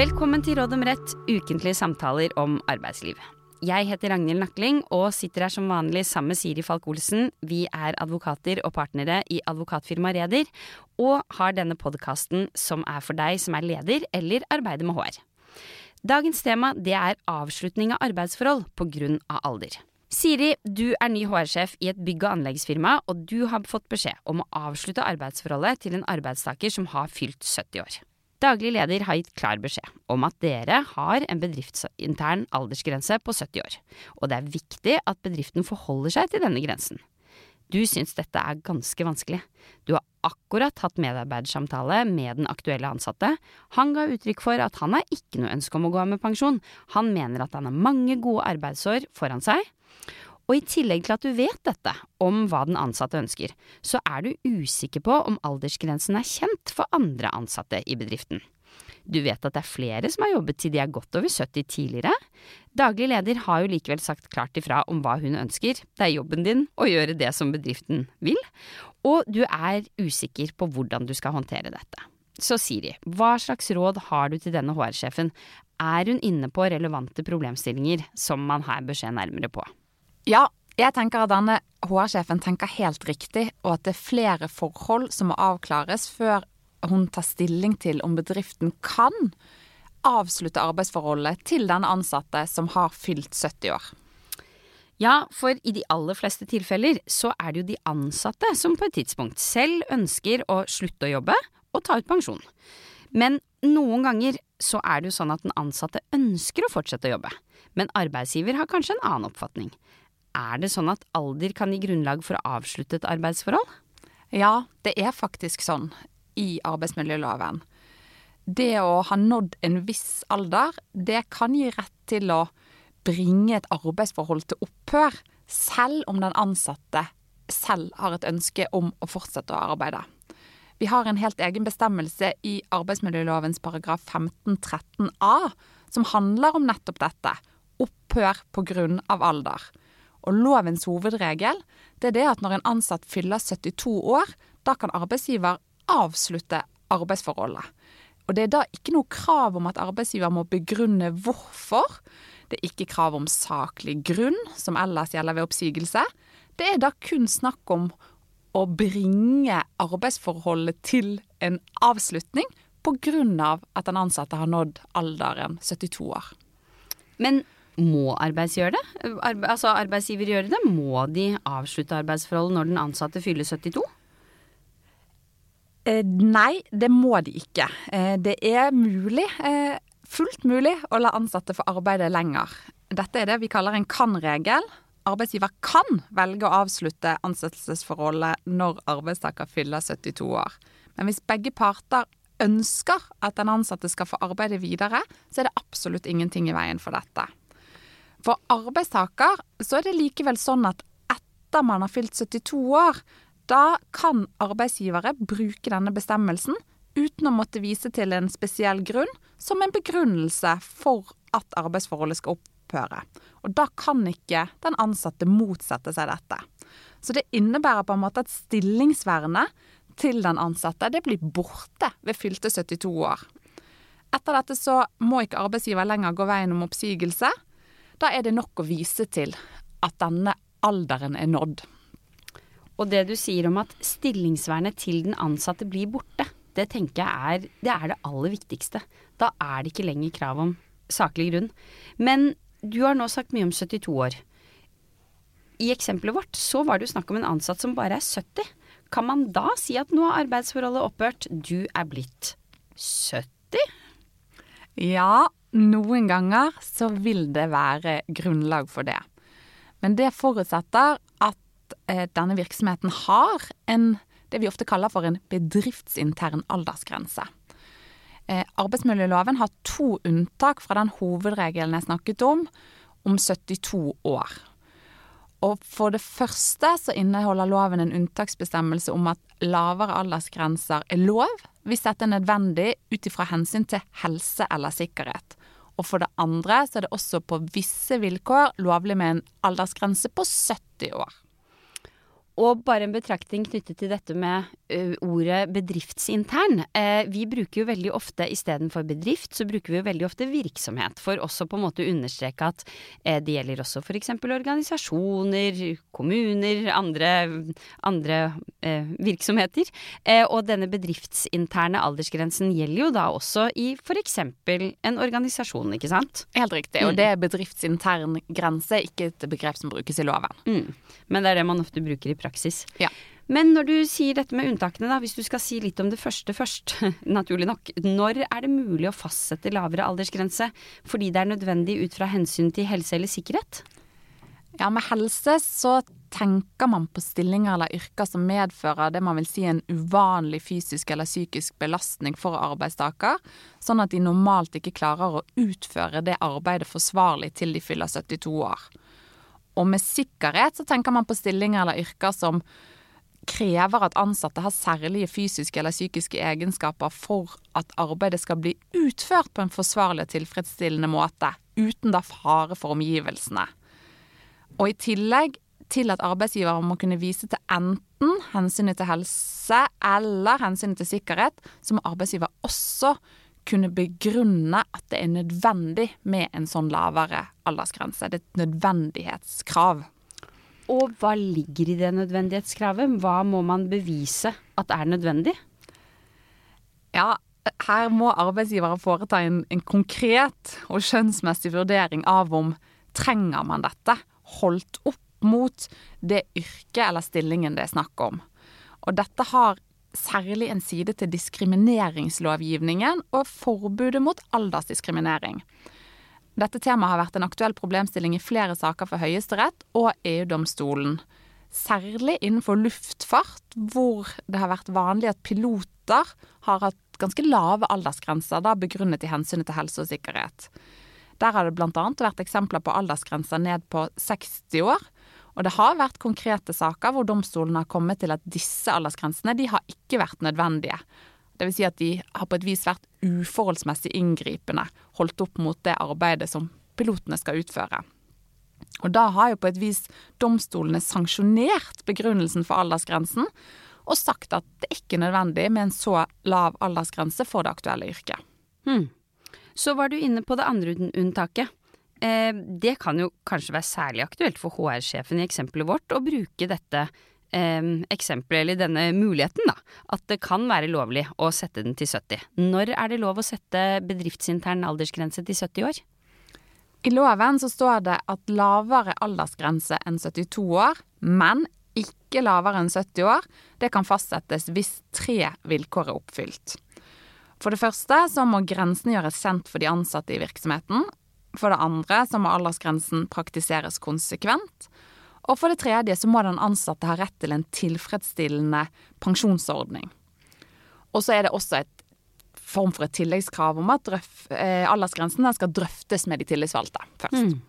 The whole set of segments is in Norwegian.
Velkommen til Råd om rett, ukentlige samtaler om arbeidsliv. Jeg heter Ragnhild Nakling og sitter her som vanlig sammen med Siri Falk Olsen. Vi er advokater og partnere i advokatfirmaet Reder, og har denne podkasten som er for deg som er leder eller arbeider med HR. Dagens tema det er avslutning av arbeidsforhold pga. Av alder. Siri, du er ny HR-sjef i et bygg- og anleggsfirma, og du har fått beskjed om å avslutte arbeidsforholdet til en arbeidstaker som har fylt 70 år. Daglig leder har gitt klar beskjed om at dere har en bedriftsintern aldersgrense på 70 år, og det er viktig at bedriften forholder seg til denne grensen. Du syns dette er ganske vanskelig. Du har akkurat hatt medarbeidersamtale med den aktuelle ansatte. Han ga uttrykk for at han har ikke noe ønske om å gå av med pensjon. Han mener at han har mange gode arbeidsår foran seg. Og i tillegg til at du vet dette om hva den ansatte ønsker, så er du usikker på om aldersgrensen er kjent for andre ansatte i bedriften. Du vet at det er flere som har jobbet til de er godt over 70 tidligere. Daglig leder har jo likevel sagt klart ifra om hva hun ønsker. Det er jobben din å gjøre det som bedriften vil, og du er usikker på hvordan du skal håndtere dette. Så Siri, hva slags råd har du til denne HR-sjefen? Er hun inne på relevante problemstillinger som man her bør se nærmere på? Ja, jeg tenker at denne HR-sjefen tenker helt riktig, og at det er flere forhold som må avklares før hun tar stilling til om bedriften kan avslutte arbeidsforholdet til den ansatte som har fylt 70 år. Ja, for i de aller fleste tilfeller så er det jo de ansatte som på et tidspunkt selv ønsker å slutte å jobbe og ta ut pensjon. Men noen ganger så er det jo sånn at den ansatte ønsker å fortsette å jobbe, men arbeidsgiver har kanskje en annen oppfatning. Er det sånn at alder kan gi grunnlag for å avslutte et arbeidsforhold? Ja, det er faktisk sånn i arbeidsmiljøloven. Det å ha nådd en viss alder, det kan gi rett til å bringe et arbeidsforhold til opphør, selv om den ansatte selv har et ønske om å fortsette å arbeide. Vi har en helt egen bestemmelse i arbeidsmiljølovens paragraf 15-13 a, som handler om nettopp dette opphør av alder. Og lovens hovedregel det er det at når en ansatt fyller 72 år, da kan arbeidsgiver avslutte arbeidsforholdet. Og det er da ikke noe krav om at arbeidsgiver må begrunne hvorfor. Det er ikke krav om saklig grunn, som ellers gjelder ved oppsigelse. Det er da kun snakk om å bringe arbeidsforholdet til en avslutning pga. at den ansatte har nådd alderen 72 år. Men må arbeidsgiver det? Arbe altså arbeidsgiver gjøre det? Må de avslutte arbeidsforholdet når den ansatte fyller 72? Eh, nei, det må de ikke. Eh, det er mulig, eh, fullt mulig, å la ansatte få arbeide lenger. Dette er det vi kaller en kan-regel. Arbeidsgiver kan velge å avslutte ansettelsesforholdet når arbeidstaker fyller 72 år. Men hvis begge parter ønsker at den ansatte skal få arbeide videre, så er det absolutt ingenting i veien for dette. For arbeidstaker så er det likevel sånn at etter man har fylt 72 år, da kan arbeidsgivere bruke denne bestemmelsen uten å måtte vise til en spesiell grunn som en begrunnelse for at arbeidsforholdet skal opphøre. Og da kan ikke den ansatte motsette seg dette. Så det innebærer på en måte at stillingsvernet til den ansatte det blir borte ved fylte 72 år. Etter dette så må ikke arbeidsgiver lenger gå veien om oppsigelse. Da er det nok å vise til at denne alderen er nådd. Og det du sier om at stillingsvernet til den ansatte blir borte, det tenker jeg er det, er det aller viktigste. Da er det ikke lenger krav om saklig grunn. Men du har nå sagt mye om 72 år. I eksempelet vårt så var det jo snakk om en ansatt som bare er 70. Kan man da si at nå har arbeidsforholdet opphørt, du er blitt 70? Ja, noen ganger så vil det være grunnlag for det. Men det forutsetter at Eh, denne virksomheten har en, det vi ofte kaller for en bedriftsintern aldersgrense. Eh, arbeidsmiljøloven har to unntak fra den hovedregelen jeg snakket om, om 72 år. Og For det første så inneholder loven en unntaksbestemmelse om at lavere aldersgrenser er lov hvis dette er nødvendig ut ifra hensyn til helse eller sikkerhet. Og for det andre så er det også på visse vilkår lovlig med en aldersgrense på 70 år. Og bare en betraktning knyttet til dette med uh, ordet bedriftsintern. Uh, vi bruker jo veldig ofte istedenfor bedrift, så bruker vi jo veldig ofte virksomhet. For også på en måte å understreke at uh, det gjelder også f.eks. organisasjoner, kommuner, andre, andre virksomheter. og denne bedriftsinterne aldersgrensen gjelder jo da også i f.eks. en organisasjon, ikke sant? Helt riktig. Og mm. det er bedriftsintern grense, ikke et begrep som brukes i loven. Mm. Men det er det man ofte bruker i praksis praksis. Ja. Men når du sier dette med unntakene, da, hvis du skal si litt om det første først, naturlig nok. Når er det mulig å fastsette lavere aldersgrense fordi det er nødvendig ut fra hensyn til helse eller sikkerhet? Ja, med helse så tenker man på stillinger eller yrker som medfører det man vil si en uvanlig fysisk eller psykisk belastning for arbeidstaker, sånn at de normalt ikke klarer å utføre det arbeidet forsvarlig til de fyller 72 år. Og med sikkerhet så tenker man på stillinger eller yrker som krever at ansatte har særlige fysiske eller psykiske egenskaper for at arbeidet skal bli utført på en forsvarlig og tilfredsstillende måte, uten da fare for omgivelsene. Og i tillegg til at arbeidsgivere må kunne vise til enten hensynet til helse eller hensynet til sikkerhet, så må arbeidsgiver også kunne begrunne at det er nødvendig med en sånn lavere aldersgrense. Det er et nødvendighetskrav. Og hva ligger i det nødvendighetskravet? Hva må man bevise at er nødvendig? Ja, her må arbeidsgivere foreta en, en konkret og skjønnsmessig vurdering av om trenger man dette, holdt opp mot det yrket eller stillingen det er snakk om. Og dette har særlig en side til diskrimineringslovgivningen og forbudet mot aldersdiskriminering. Dette temaet har vært en aktuell problemstilling i flere saker for Høyesterett og EU-domstolen. Særlig innenfor luftfart, hvor det har vært vanlig at piloter har hatt ganske lave aldersgrenser, da begrunnet i hensynet til helse og sikkerhet. Der har det bl.a. vært eksempler på aldersgrenser ned på 60 år, og det har vært konkrete saker hvor domstolen har kommet til at disse aldersgrensene de har ikke vært nødvendige. Dvs. Si at de har på et vis vært uforholdsmessig inngripende holdt opp mot det arbeidet som pilotene skal utføre. Og da har jo på et vis domstolene sanksjonert begrunnelsen for aldersgrensen, og sagt at det ikke er nødvendig med en så lav aldersgrense for det aktuelle yrket. Hmm. Så var du inne på det andre unntaket. Eh, det kan jo kanskje være særlig aktuelt for HR-sjefen i eksempelet vårt å bruke dette eh, eksempelet, eller denne muligheten, da. At det kan være lovlig å sette den til 70. Når er det lov å sette bedriftsintern aldersgrense til 70 år? I loven så står det at lavere aldersgrense enn 72 år, men ikke lavere enn 70 år, det kan fastsettes hvis tre vilkår er oppfylt. For det første så må grensene gjøres kjent for de ansatte i virksomheten, for det andre så må aldersgrensen praktiseres konsekvent. Og for det tredje så må den ansatte ha rett til en tilfredsstillende pensjonsordning. Og så er det også et form for et tilleggskrav om at drøf, eh, aldersgrensen skal drøftes med de tillitsvalgte først. Mm.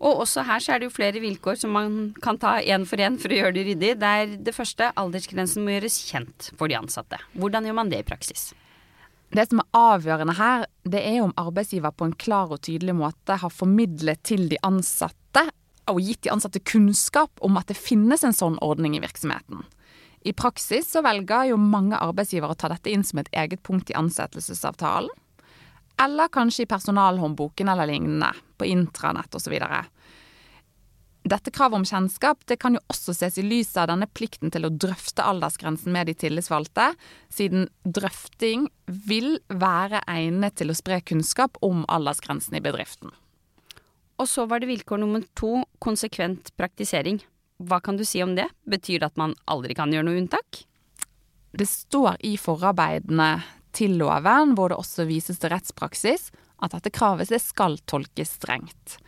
Og også her så er det jo flere vilkår som man kan ta én for én for å gjøre det ryddig. Det er det første, aldersgrensen må gjøres kjent for de ansatte. Hvordan gjør man det i praksis? Det som er avgjørende her, det er om arbeidsgiver på en klar og tydelig måte har formidlet til de ansatte og gitt de ansatte kunnskap om at det finnes en sånn ordning i virksomheten. I praksis så velger jo mange arbeidsgivere å ta dette inn som et eget punkt i ansettelsesavtalen. Eller kanskje i personalhåndboken eller lignende, på intranett osv. Dette kravet om kjennskap det kan jo også ses i lys av denne plikten til å drøfte aldersgrensen med de tillitsvalgte, siden drøfting vil være egnet til å spre kunnskap om aldersgrensen i bedriften. Og så var det vilkår nummer to, konsekvent praktisering. Hva kan du si om det? Betyr det at man aldri kan gjøre noe unntak? Det står i forarbeidene til loven, hvor det også vises til rettspraksis, at dette kravet skal tolkes strengt.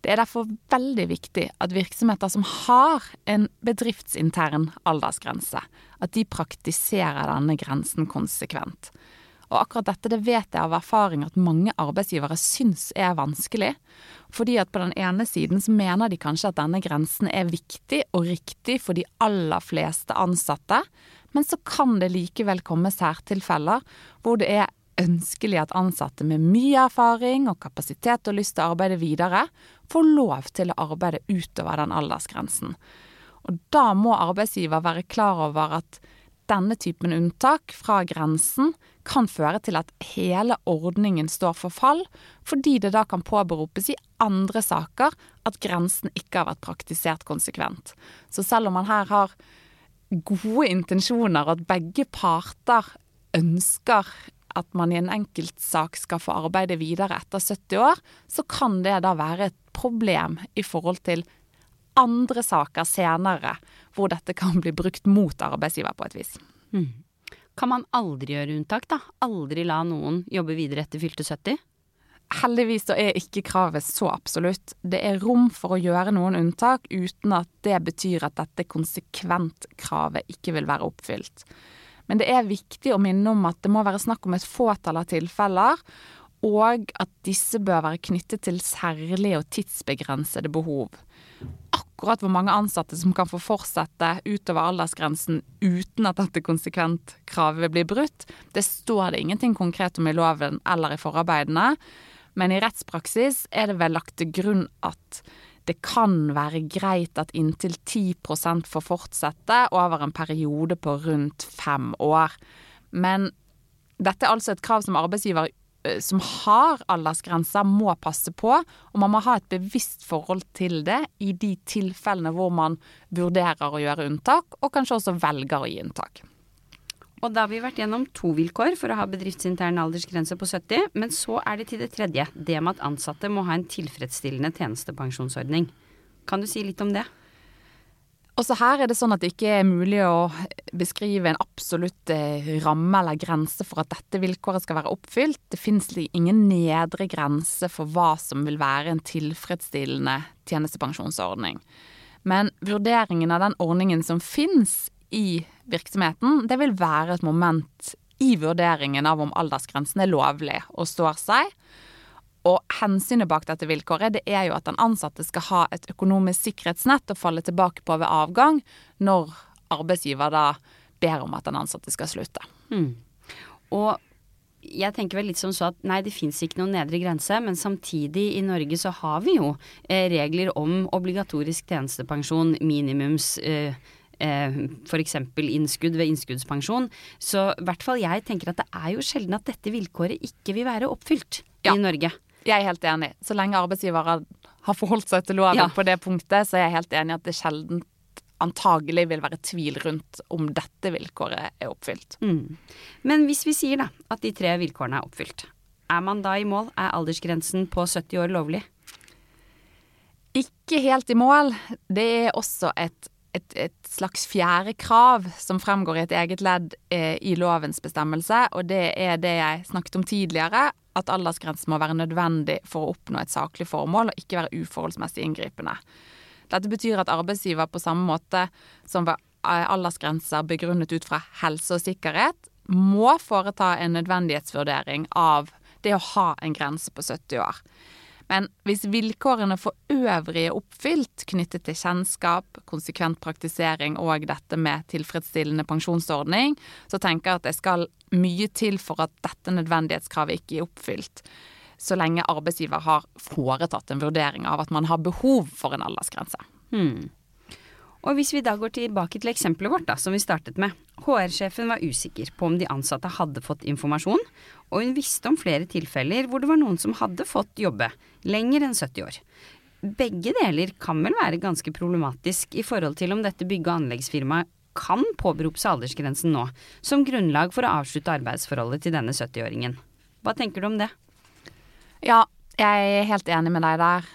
Det er derfor veldig viktig at virksomheter som har en bedriftsintern aldersgrense, at de praktiserer denne grensen konsekvent. Og akkurat dette det vet jeg av erfaring at mange arbeidsgivere syns er vanskelig. Fordi at på den ene siden så mener de kanskje at denne grensen er viktig og riktig for de aller fleste ansatte, men så kan det likevel komme særtilfeller hvor det er ønskelig at ansatte med mye erfaring og kapasitet og lyst til å arbeide videre, får lov til å arbeide utover den aldersgrensen. Og da må arbeidsgiver være klar over at denne typen unntak fra grensen kan føre til at hele ordningen står for fall, fordi det da kan påberopes i andre saker at grensen ikke har vært praktisert konsekvent. Så selv om man her har gode intensjoner, og at begge parter ønsker at man i en enkeltsak skal få arbeide videre etter 70 år, så kan det da være et problem i forhold til andre saker senere hvor dette kan bli brukt mot arbeidsgiver på et vis. Mm. Kan man aldri gjøre unntak, da? Aldri la noen jobbe videre etter fylte 70? Heldigvis så er ikke kravet så absolutt. Det er rom for å gjøre noen unntak uten at det betyr at dette konsekvent-kravet ikke vil være oppfylt. Men det er viktig å minne om at det må være snakk om et fåtall av tilfeller, og at disse bør være knyttet til særlige og tidsbegrensede behov akkurat hvor mange ansatte som kan få fortsette utover aldersgrensen uten at dette konsekvent-kravet blir brutt, det står det ingenting konkret om i loven eller i forarbeidene. Men i rettspraksis er det vel lagt til grunn at det kan være greit at inntil 10% får fortsette over en periode på rundt fem år. Men dette er altså et krav som arbeidsgiver Eh, som har aldersgrenser, må passe på. Og man må ha et bevisst forhold til det i de tilfellene hvor man vurderer å gjøre unntak, og kanskje også velger å gi unntak. Og da har vi vært gjennom to vilkår for å ha bedriftsintern aldersgrense på 70, men så er det til det tredje, det med at ansatte må ha en tilfredsstillende tjenestepensjonsordning. Kan du si litt om det? Også her er det sånn at det ikke er mulig å beskrive en absolutt eh, ramme eller grense for at dette vilkåret skal være oppfylt. Det finnes ingen nedre grense for hva som vil være en tilfredsstillende tjenestepensjonsordning. Men vurderingen av den ordningen som finnes i virksomheten, det vil være et moment i vurderingen av om aldersgrensen er lovlig og står seg. Og hensynet bak dette vilkåret det er jo at den ansatte skal ha et økonomisk sikkerhetsnett å falle tilbake på ved avgang, når arbeidsgiver da ber om at den ansatte skal slutte. Mm. Og jeg tenker vel litt som så at nei, det fins ikke noen nedre grense, men samtidig i Norge så har vi jo eh, regler om obligatorisk tjenestepensjon, minimums eh, eh, f.eks. innskudd ved innskuddspensjon. Så i hvert fall jeg tenker at det er jo sjelden at dette vilkåret ikke vil være oppfylt ja. i Norge. Jeg er helt enig. Så lenge arbeidsgivere har forholdt seg til loven ja. på det punktet, så er jeg helt enig at det sjelden antagelig vil være tvil rundt om dette vilkåret er oppfylt. Mm. Men hvis vi sier da at de tre vilkårene er oppfylt, er man da i mål? Er aldersgrensen på 70 år lovlig? Ikke helt i mål. Det er også et, et, et slags fjerde krav som fremgår i et eget ledd eh, i lovens bestemmelse, og det er det jeg snakket om tidligere, at aldersgrensen må være nødvendig for å oppnå et saklig formål, og ikke være uforholdsmessig inngripende. Dette betyr at arbeidsgiver på samme måte som ved aldersgrenser begrunnet ut fra helse og sikkerhet, må foreta en nødvendighetsvurdering av det å ha en grense på 70 år. Men hvis vilkårene for øvrig er oppfylt knyttet til kjennskap, konsekvent praktisering og dette med tilfredsstillende pensjonsordning, så tenker jeg at det skal mye til for at dette nødvendighetskravet ikke er oppfylt. Så lenge arbeidsgiver har foretatt en vurdering av at man har behov for en aldersgrense. Hmm. Og hvis vi da går tilbake til eksempelet vårt, da, som vi startet med. HR-sjefen var usikker på om de ansatte hadde fått informasjon, og hun visste om flere tilfeller hvor det var noen som hadde fått jobbe lenger enn 70 år. Begge deler kan vel være ganske problematisk i forhold til om dette bygge- og anleggsfirmaet kan påberope seg aldersgrensen nå, som grunnlag for å avslutte arbeidsforholdet til denne 70-åringen. Hva tenker du om det? Ja, jeg er helt enig med deg der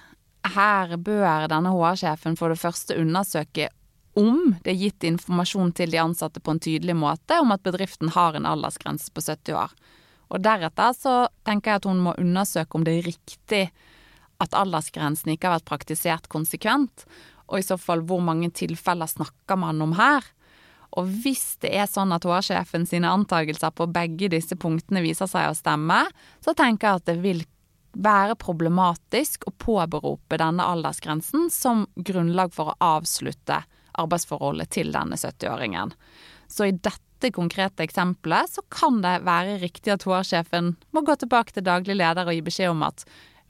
her bør denne HR-sjefen for det første undersøke om det er gitt informasjon til de ansatte på en tydelig måte om at bedriften har en aldersgrense på 70 år. Og deretter så tenker jeg at hun må undersøke om det er riktig at aldersgrensen ikke har vært praktisert konsekvent, og i så fall hvor mange tilfeller snakker man om her. Og hvis det er sånn at HR-sjefen sine antakelser på begge disse punktene viser seg å stemme, så tenker jeg at det vil være problematisk å påberope denne aldersgrensen som grunnlag for å avslutte arbeidsforholdet til denne 70-åringen. Så i dette konkrete eksempelet så kan det være riktig at HR-sjefen må gå tilbake til daglig leder og gi beskjed om at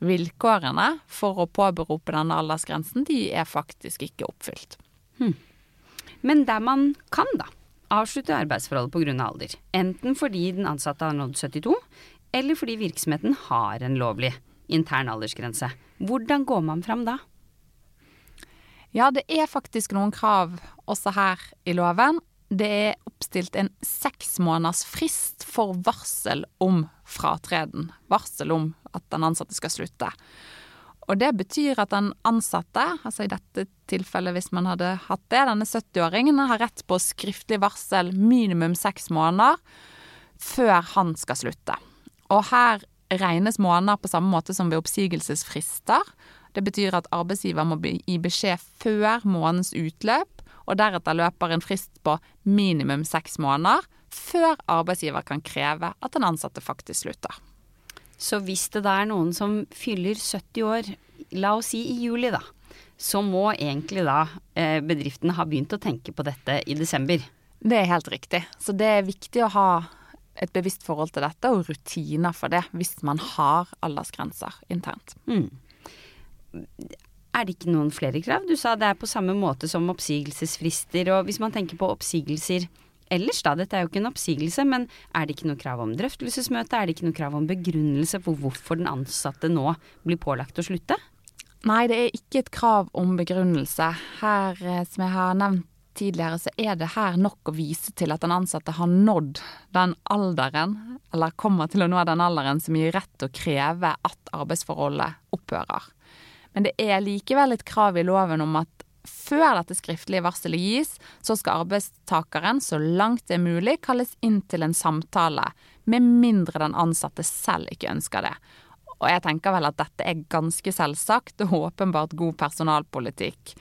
vilkårene for å påberope denne aldersgrensen, de er faktisk ikke oppfylt. Hmm. Men der man kan, da, avslutte arbeidsforholdet pga. alder. Enten fordi den ansatte har nådd 72, eller fordi virksomheten har en lovlig intern aldersgrense. Hvordan går man fram da? Ja, det er faktisk noen krav også her i loven. Det er oppstilt en seks måneders frist for varsel om fratreden. Varsel om at den ansatte skal slutte. Og det betyr at den ansatte, altså i dette tilfellet hvis man hadde hatt det, denne 70-åringen har rett på skriftlig varsel minimum seks måneder før han skal slutte. Og her regnes måneder på samme måte som ved oppsigelsesfrister. Det betyr at arbeidsgiver må gi beskjed før månedens utløp, og deretter løper en frist på minimum seks måneder før arbeidsgiver kan kreve at den ansatte faktisk slutter. Så hvis det er noen som fyller 70 år, la oss si i juli, da, så må egentlig da eh, bedriften ha begynt å tenke på dette i desember. Det er helt riktig. Så det er viktig å ha et bevisst forhold til dette og rutiner for det, hvis man har aldersgrenser internt. Mm. Er det ikke noen flere krav? Du sa det er på samme måte som oppsigelsesfrister. Og hvis man tenker på oppsigelser ellers, da, dette er jo ikke en oppsigelse, men er det ikke noe krav om drøftelsesmøte? Er det ikke noe krav om begrunnelse for hvorfor den ansatte nå blir pålagt å slutte? Nei, det er ikke et krav om begrunnelse. Her, eh, som jeg har nevnt tidligere, så er det her nok å vise til at den ansatte har nådd den alderen, eller kommer til å nå den alderen som gir rett til å kreve at arbeidsforholdet opphører. Men det er likevel et krav i loven om at før dette skriftlige varselet gis, så skal arbeidstakeren så langt det er mulig kalles inn til en samtale, med mindre den ansatte selv ikke ønsker det. Og jeg tenker vel at dette er ganske selvsagt og åpenbart god personalpolitikk.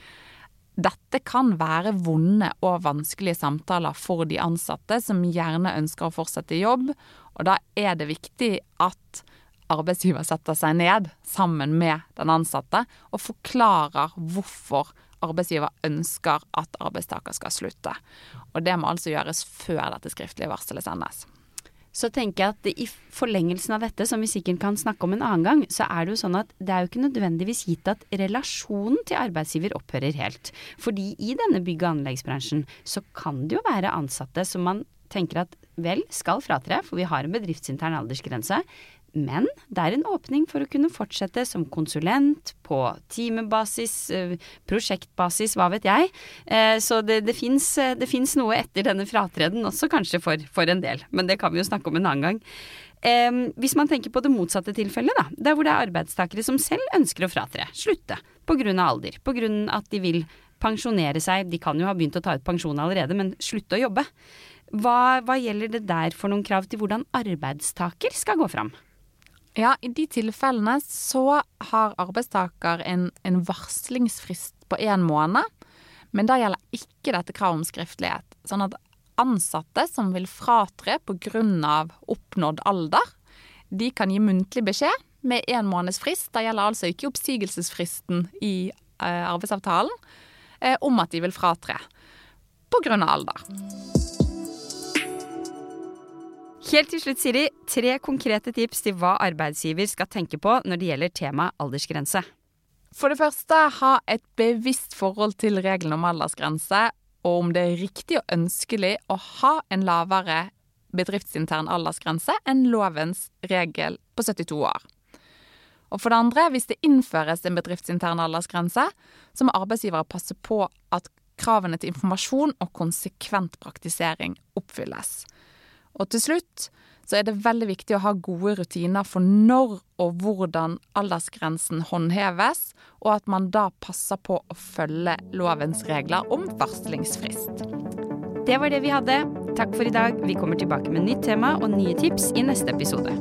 Dette kan være vonde og vanskelige samtaler for de ansatte som gjerne ønsker å fortsette i jobb, og da er det viktig at arbeidsgiver setter seg ned sammen med den ansatte og forklarer hvorfor arbeidsgiver ønsker at arbeidstaker skal slutte. Og det må altså gjøres før dette skriftlige varselet sendes så tenker jeg at i forlengelsen av dette, som vi sikkert kan snakke om en annen gang, så er det jo sånn at det er jo ikke nødvendigvis gitt at relasjonen til arbeidsgiver opphører helt. Fordi i denne bygg- og anleggsbransjen så kan det jo være ansatte som man tenker at vel skal fratre, for vi har en bedriftsintern aldersgrense, men det er en åpning for å kunne fortsette som konsulent på timebasis, eh, prosjektbasis, hva vet jeg. Eh, så det, det fins eh, noe etter denne fratreden også, kanskje for, for, en del. Men det kan vi jo snakke om en annen gang. Hvis man tenker på det motsatte tilfellet, da, der hvor det er arbeidstakere som selv ønsker å fratre, slutte, pga. alder, pga. at de vil pensjonere seg, de kan jo ha begynt å ta ut pensjon allerede, men slutte å jobbe. Hva, hva gjelder det der for noen krav til hvordan arbeidstaker skal gå fram? Ja, i de tilfellene så har arbeidstaker en, en varslingsfrist på én måned. Men da gjelder ikke dette kravet om skriftlighet. Sånn at ansatte som vil fratre pga. oppnådd alder, de kan gi muntlig beskjed med én måneds frist. Da gjelder altså ikke oppsigelsesfristen i eh, arbeidsavtalen eh, om at de vil fratre pga. alder. Helt til slutt, Siri, tre konkrete tips til hva arbeidsgiver skal tenke på når det gjelder tema aldersgrense. For det første, ha et bevisst forhold til reglene om aldersgrense, og om det er riktig og ønskelig å ha en lavere bedriftsintern aldersgrense enn lovens regel på 72 år. Og for det andre, hvis det innføres en bedriftsintern aldersgrense, så må arbeidsgivere passe på at kravene til informasjon og konsekvent praktisering oppfylles. Og til slutt så er det veldig viktig å ha gode rutiner for når og hvordan aldersgrensen håndheves, og at man da passer på å følge lovens regler om varslingsfrist. Det var det vi hadde. Takk for i dag. Vi kommer tilbake med nytt tema og nye tips i neste episode.